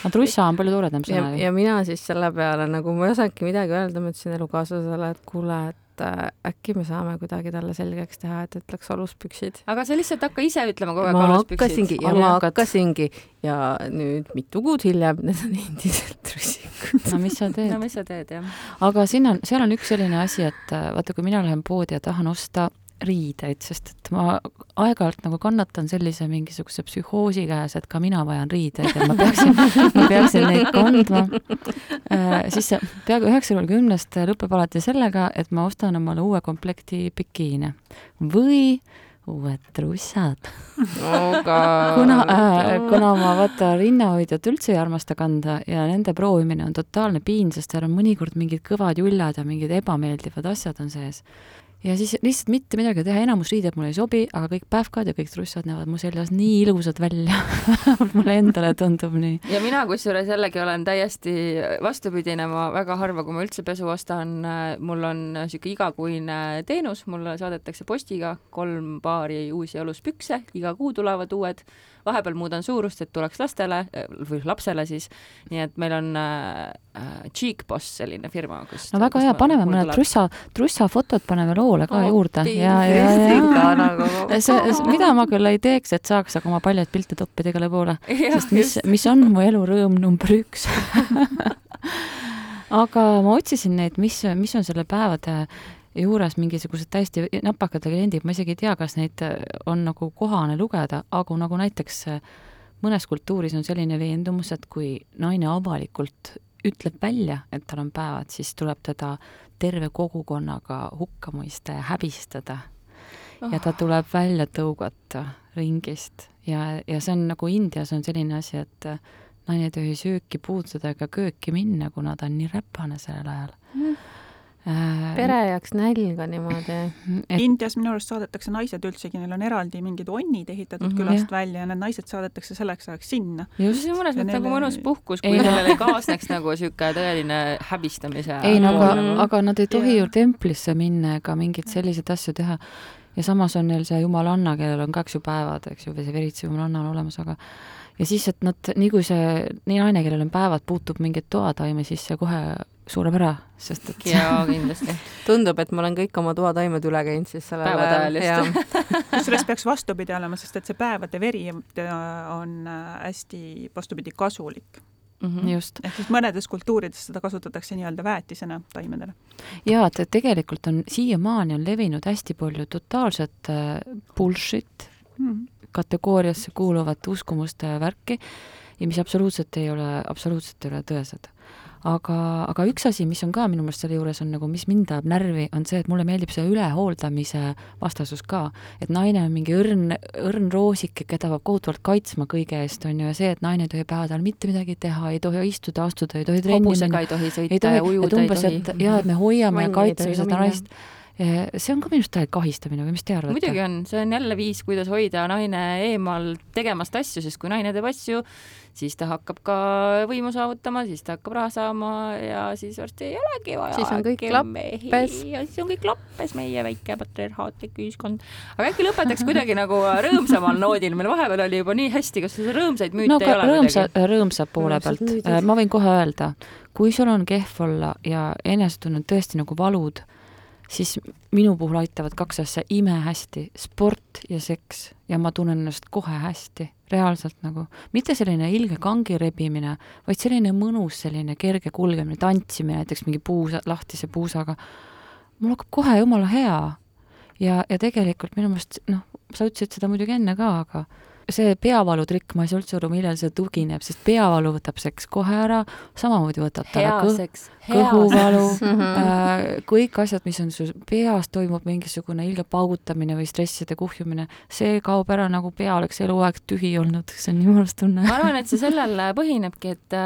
aga trussa on palju toredam sõna. ja mina siis selle peale nagu ma ei osanudki midagi öelda, ma ütlesin elukaaslasele, et kuule, et äh, äkki me saame kuidagi talle selgeks teha, et ütleks aluspüksid. aga sa lihtsalt hakka ise ütlema kogu aeg aluspüksid. hakkasingi ja ma hakkasingi ja nüüd mitu kuud hiljem need on endiselt trussikud. no mis sa teed? no mis sa teed, jah. aga siin on, seal on üks selline asi, et äh, vaata, kui mina lähen poodi ja tahan osta riideid, sest et ma aeg-ajalt nagu kannatan sellise mingisuguse psühhoosi käes, et ka mina vajan riideid ja ma peaksin, ma peaksin neid kandma äh,. siis see peaaegu üheksakümne kümnest lõpeb alati sellega, et ma ostan omale uue komplekti bikiine või uued trussad kuna äh,, kuna ma vaata rinnahoidjat üldse ei armasta kanda ja nende proovimine on totaalne piin, sest seal on mõnikord mingid kõvad juljad ja mingid ebameeldivad asjad on sees ja siis lihtsalt mitte midagi teha, enamus riided mulle ei sobi, aga kõik pähkad ja kõik trussad näevad mu seljas nii ilusad välja. Mulle endale tundub nii. ja mina kusjuures jällegi olen täiesti vastupidine, ma väga harva, kui ma üldse pesu ostan, mul on niisugune igakuine teenus, mulle saadetakse postiga kolm paari uusi aluspükse, iga kuu tulevad uued vahepeal muudan suurust, et tuleks lastele või lapsele siis, nii et meil on äh, Cheek Boss selline firma, kus no väga hea, paneme mõned trussa, trussafotod paneme loole ka oh, juurde. Ja, ja, ja. Nagu. See, mida ma küll ei teeks, et saaks aga oma paljaid pilte toppida igale poole, sest mis, mis on mu elu rõõm number üks? Aga ma otsisin neid, mis, mis on selle päevade juures mingisugused täiesti napakad legendid, ma isegi ei tea, kas neid äh, on nagu kohane lugeda, aga nagu näiteks äh, mõnes kultuuris on selline veendumus, et kui naine avalikult ütleb välja, et tal on päevad, siis tuleb teda terve kogukonnaga hukka mõista ja häbistada. Ja ta tuleb välja tõugata ringist. Ja, ja see on nagu Indias on selline asi, et äh, naine ei tohi sööki puutuda ega kööki minna, kuna ta on nii räpane sellel ajal. Mm pere jääks nälga niimoodi et.... Indias minu arust saadetakse naised üldsegi, neil on eraldi mingid onnid ehitatud mm -hmm, külast jah. välja ja need naised saadetakse selleks ajaks sinna. just, see on mõnes mõttes nagu mõnus puhkus, kui sellele ei kaasneks nagu niisugune tõeline häbistamise. ei, no aga, aga nad ei tohi ju templisse minna ega mingeid selliseid asju teha. ja samas on neil see jumalanna, kellel on ka, eks ju, päevad, eks ju, või see veritse jumalanna on olemas, aga ja siis, et nad, nii kui see, nii naine, kellel on päevad, puutub mingeid toataime, siis see kohe sureb ära, sest et jaa, kindlasti. tundub, et ma olen kõik oma toataimed üle käinud siis sellel Päevade ajal just. kusjuures peaks vastupidi olema, sest et see päevade veri on äh, hästi vastupidi kasulik mm. -hmm. just. ehk siis mõnedes kultuurides seda kasutatakse nii-öelda väetisena taimedele. ja et tegelikult on siiamaani on levinud hästi palju totaalset äh, bullshit mm -hmm. kategooriasse kuuluvat uskumuste värki ja mis absoluutselt ei ole, absoluutselt ei ole tõesed aga, aga üks asi, mis on ka minu meelest selle juures on nagu, mis mind ajab närvi, on see, et mulle meeldib see ülehooldamise vastasus ka. et naine on mingi õrn, õrn roosike, keda peab kohutavalt kaitsma kõige eest, on ju, ja see, et naine ei tohi päevadel mitte midagi teha, ei tohi istuda, astuda, ei tohi trenni minna. ei tohi sõita ja ujuda ei tohi. jaa, et me hoiame ja kaitseme seda naist see on ka minu arust täielik kahistamine või mis te arvate? muidugi on, see on jälle viis, kuidas hoida naine eemal tegemast asju, sest kui naine teeb asju, siis ta hakkab ka võimu saavutama, siis ta hakkab raha saama ja siis varsti ei olegi vaja. siis on kõik lappes. ja siis on kõik lappes, meie väike patriarhaatlik ühiskond. aga äkki lõpetaks kuidagi nagu rõõmsamal noodil, meil vahepeal oli juba nii hästi, kas sul rõõmsaid müüte no, ei ole rõõmsa, rõõmsa poole pealt, äh, ma võin kohe öelda, kui sul on kehv olla ja enesetunne on tõesti nagu valud siis minu puhul aitavad kaks asja imehästi, sport ja seks ja ma tunnen ennast kohe hästi, reaalselt nagu. mitte selline ilge kangi rebimine, vaid selline mõnus, selline kerge kulgemine, tantsimine näiteks mingi puusa, lahtise puusaga. mul hakkab kohe jumala hea. ja, ja tegelikult minu meelest, noh, sa ütlesid seda muidugi enne ka, aga see peavalutrikk, ma ei saa üldse aru, millel see tugineb, sest peavalu võtab seks kohe ära, samamoodi võtab ta ära kõh kõhuvalu äh,, kõik asjad, mis on su peas, toimub mingisugune ilge paugutamine või stresside kuhjumine, see kaob ära nagu pea oleks eluaeg tühi olnud, see on mõnus tunne. ma arvan, et see sellel põhinebki, et,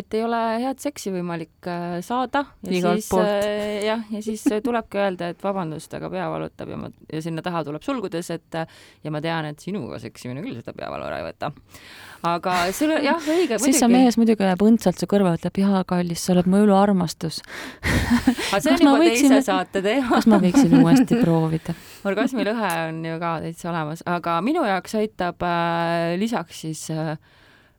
et ei ole head seksi võimalik äh, saada. Ja Igalt siis äh, jah, ja siis tulebki öelda, et vabandust, aga pea valutab ja ma, ja sinna taha tuleb sulgudes, et ja ma tean, et sinuga seksimine küll seda peavalu ära ei võta aga sul jah, õige siis see mees muidugi läheb õndsalt su kõrva, ütleb, jaa, kallis, sa oled mu eluarmastus. aga see on juba võiksin, teise saate teema. kas ma võiksin uuesti proovida? orgasmilõhe on ju ka täitsa olemas, aga minu jaoks aitab äh, lisaks siis äh,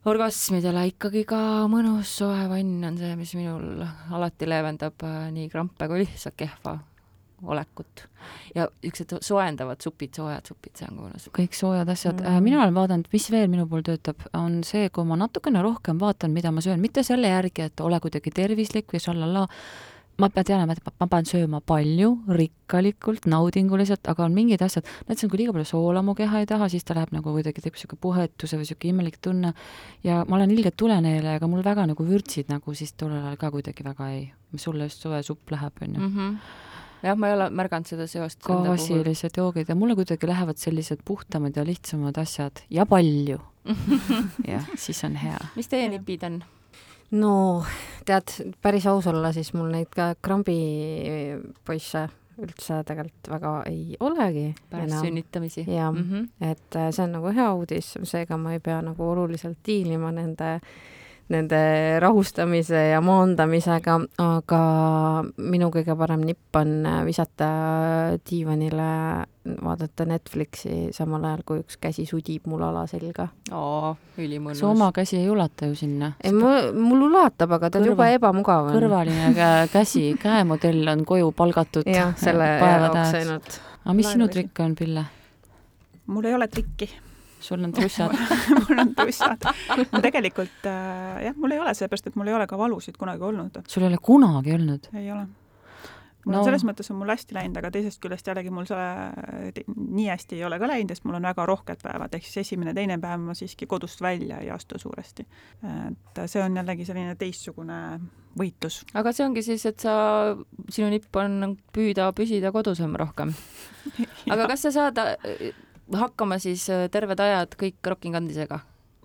orgasmidele ikkagi ka mõnus soe vann on see, mis minul alati leevendab äh, nii krampe kui lihtsalt kehva olekut. ja niisugused soojendavad supid, soojad supid, see on mõnus. kõik soojad asjad mm. -hmm. mina olen vaadanud, mis veel minu puhul töötab, on see, kui ma natukene rohkem vaatan, mida ma söön, mitte selle järgi, et ole kuidagi tervislik või šallallaa, ma pean teadma, et ma pean sööma palju, rikkalikult, naudinguliselt, aga on mingid asjad, näiteks kui liiga palju soola mu keha ei taha, siis ta läheb nagu kuidagi, teeb niisugune puhetuse või niisugune imelik tunne ja ma olen ilgelt tuleneele, aga mul väga nagu vürtsid nagu siis tollel ajal ka kuidagi väga ei, sulle just soe supp läheb, on ju mhm jah, ma ei ole märganud seda seost. gaasilised joogid ja mulle kuidagi lähevad sellised puhtamad ja lihtsamad asjad ja palju jah, siis on hea. mis teie nipid on? no tead, päris aus olla, siis mul neid ka krambipoisse üldse tegelikult väga ei olegi. pärast sünnitamisi. jah mm, -hmm. et äh, see on nagu hea uudis, seega ma ei pea nagu oluliselt diilima nende äh, nende rahustamise ja maandamisega, aga minu kõige parem nipp on visata diivanile, vaadata Netflixi, samal ajal kui üks käsi sudib mul ala selga. oo, ülimõnus. su oma käsi ei ulata ju sinna? ei, mul, mul ulatab, aga ta on juba ebamugav kõrvaline käsi, käemodell on koju palgatud. jah, selle jaoks ainult. aga mis sinu trikk on, Pille? mul ei ole trikki sul on trussad mul on trussad. ma tegelikult äh, jah, mul ei ole, sellepärast et mul ei ole ka valusid kunagi olnud. sul ei ole kunagi olnud? ei ole. mul no. on selles mõttes on mul hästi läinud, aga teisest küljest jällegi mul see nii hästi ei ole ka läinud, sest mul on väga rohked päevad, ehk siis esimene-teine päev ma siiski kodust välja ei astu suuresti. et see on jällegi selline teistsugune võitlus. aga see ongi siis, et sa, sinu nipp on püüda püsida kodusem rohkem. aga kas sa saad hakkama siis äh, terved ajad kõik Rocking Kandisega?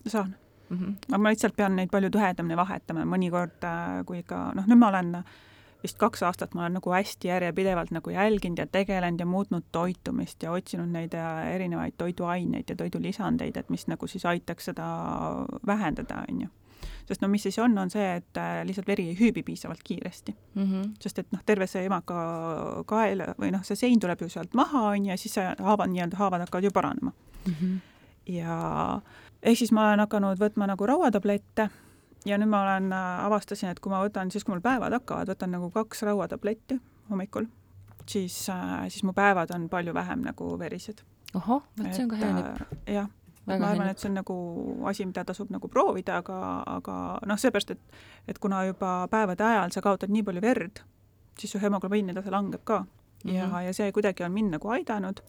saan mm. -hmm. aga ma lihtsalt pean neid palju tihedamini vahetama ja mõnikord, äh, kui ikka noh, nüüd ma olen vist kaks aastat ma olen nagu hästi järjepidevalt nagu jälginud ja tegelenud ja muutnud toitumist ja otsinud neid äh, erinevaid toiduaineid ja toidulisandeid, et mis nagu siis aitaks seda vähendada, on ju sest no mis siis on, on see, et äh, lihtsalt veri ei hüübi piisavalt kiiresti mm. -hmm. sest et noh, terve see emaka kael või noh, see sein tuleb ju sealt maha, on ju, ja siis see haavad, nii-öelda haavad hakkavad ju paranema mm. -hmm. ja ehk siis ma olen hakanud võtma nagu rauatablette ja nüüd ma olen, avastasin, et kui ma võtan, siis kui mul päevad hakkavad, võtan nagu kaks rauatabletti hommikul, siis, siis mu päevad on palju vähem nagu verised. ohoh, vot see on ka hea nipp. jah ma arvan, et see on nagu asi, mida tasub nagu proovida, aga, aga noh, seepärast, et, et kuna juba päevade ajal sa kaotad nii palju verd, siis su hemoglobiini tase langeb ka mm. -hmm. ja, ja see kuidagi on mind nagu aidanud,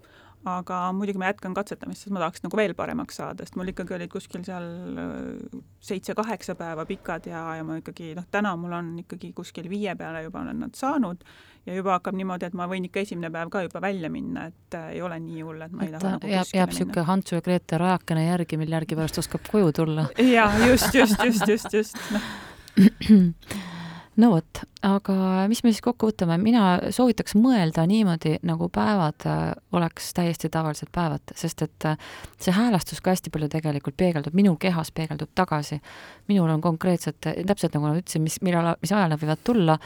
aga muidugi ma jätkan katsetamist, sest ma tahaks nagu veel paremaks saada, sest mul ikkagi olid kuskil seal äh, seitse-kaheksa päeva pikad ja, ja ma ikkagi noh, täna mul on ikkagi kuskil viie peale juba olen nad saanud ja juba hakkab niimoodi, et ma võin ikka esimene päev ka juba välja minna, et äh, ei ole nii hull, et ma ei taha nagu jääb, jääb niisugune Hantsu ja Grete rajakene järgi, mille järgi pärast oskab koju tulla. jaa, just, just, just, just, just, noh no vot, aga mis me siis kokku võtame, mina soovitaks mõelda niimoodi, nagu päevad äh, oleks täiesti tavalised päevad, sest et äh, see häälestus ka hästi palju tegelikult peegeldub, minu kehas peegeldub tagasi. minul on konkreetselt, täpselt nagu ma ütlesin, mis, millal, mis ajal nad võivad tulla,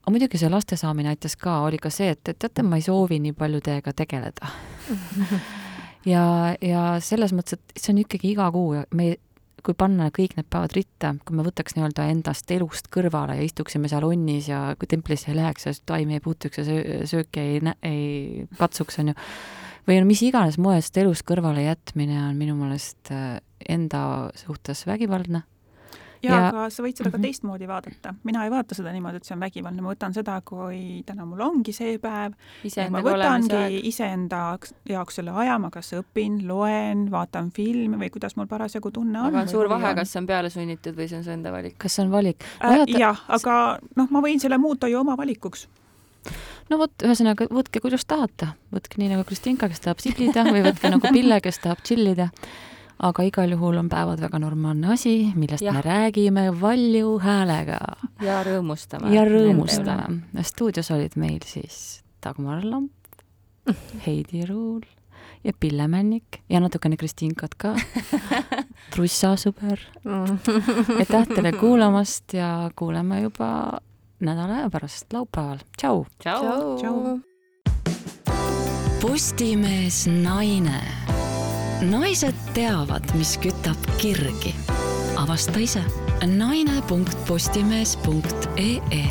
aga muidugi see laste saamine aitas ka, oli ka see, et, et teate, ma ei soovi nii palju teiega tegeleda ja, ja selles mõttes, et see on ikkagi iga kuu ja me kui panna kõik need päevad ritta, kui me võtaks nii-öelda endast elust kõrvale ja istuksime seal onnis ja kui templisse ei läheks ja taimi ei puutuks ja söö, sööki ei, ei katsuks, on ju, või no mis iganes moest elust kõrvale jätmine on minu meelest äh, enda suhtes vägivaldne jaa, aga sa võid seda ka mm -hmm. teistmoodi vaadata. mina ei vaata seda niimoodi, et see on vägivaldne, ma võtan seda, kui täna mul ongi see päev, ma võtangi iseenda jaoks selle aja, ma kas õpin, loen, vaatan filmi või kuidas mul parasjagu tunne on. aga on suur vahe, kas see on peale sunnitud või see on su enda valik? kas see on valik äh,? jah, aga noh, ma võin selle muuta ju oma valikuks no vot, ühesõnaga võtke, kuidas tahate, võtke nii nagu Kristinka, kes tahab siblida või võtke nagu Pille, kes tahab tšillida aga igal juhul on päevad väga normaalne asi, millest ja. me räägime valju häälega. ja rõõmustame. ja rõõmustame. stuudios olid meil siis Dagmar Lamp, Heidi Ruul ja Pille Männik ja natukene Kristinkat ka trussasõber aitäh teile kuulamast ja kuuleme juba nädala aja pärast laupäeval. tšau. tšau. Postimees naine naised teavad, mis kütab kirgi. avasta ise naine.postimees.ee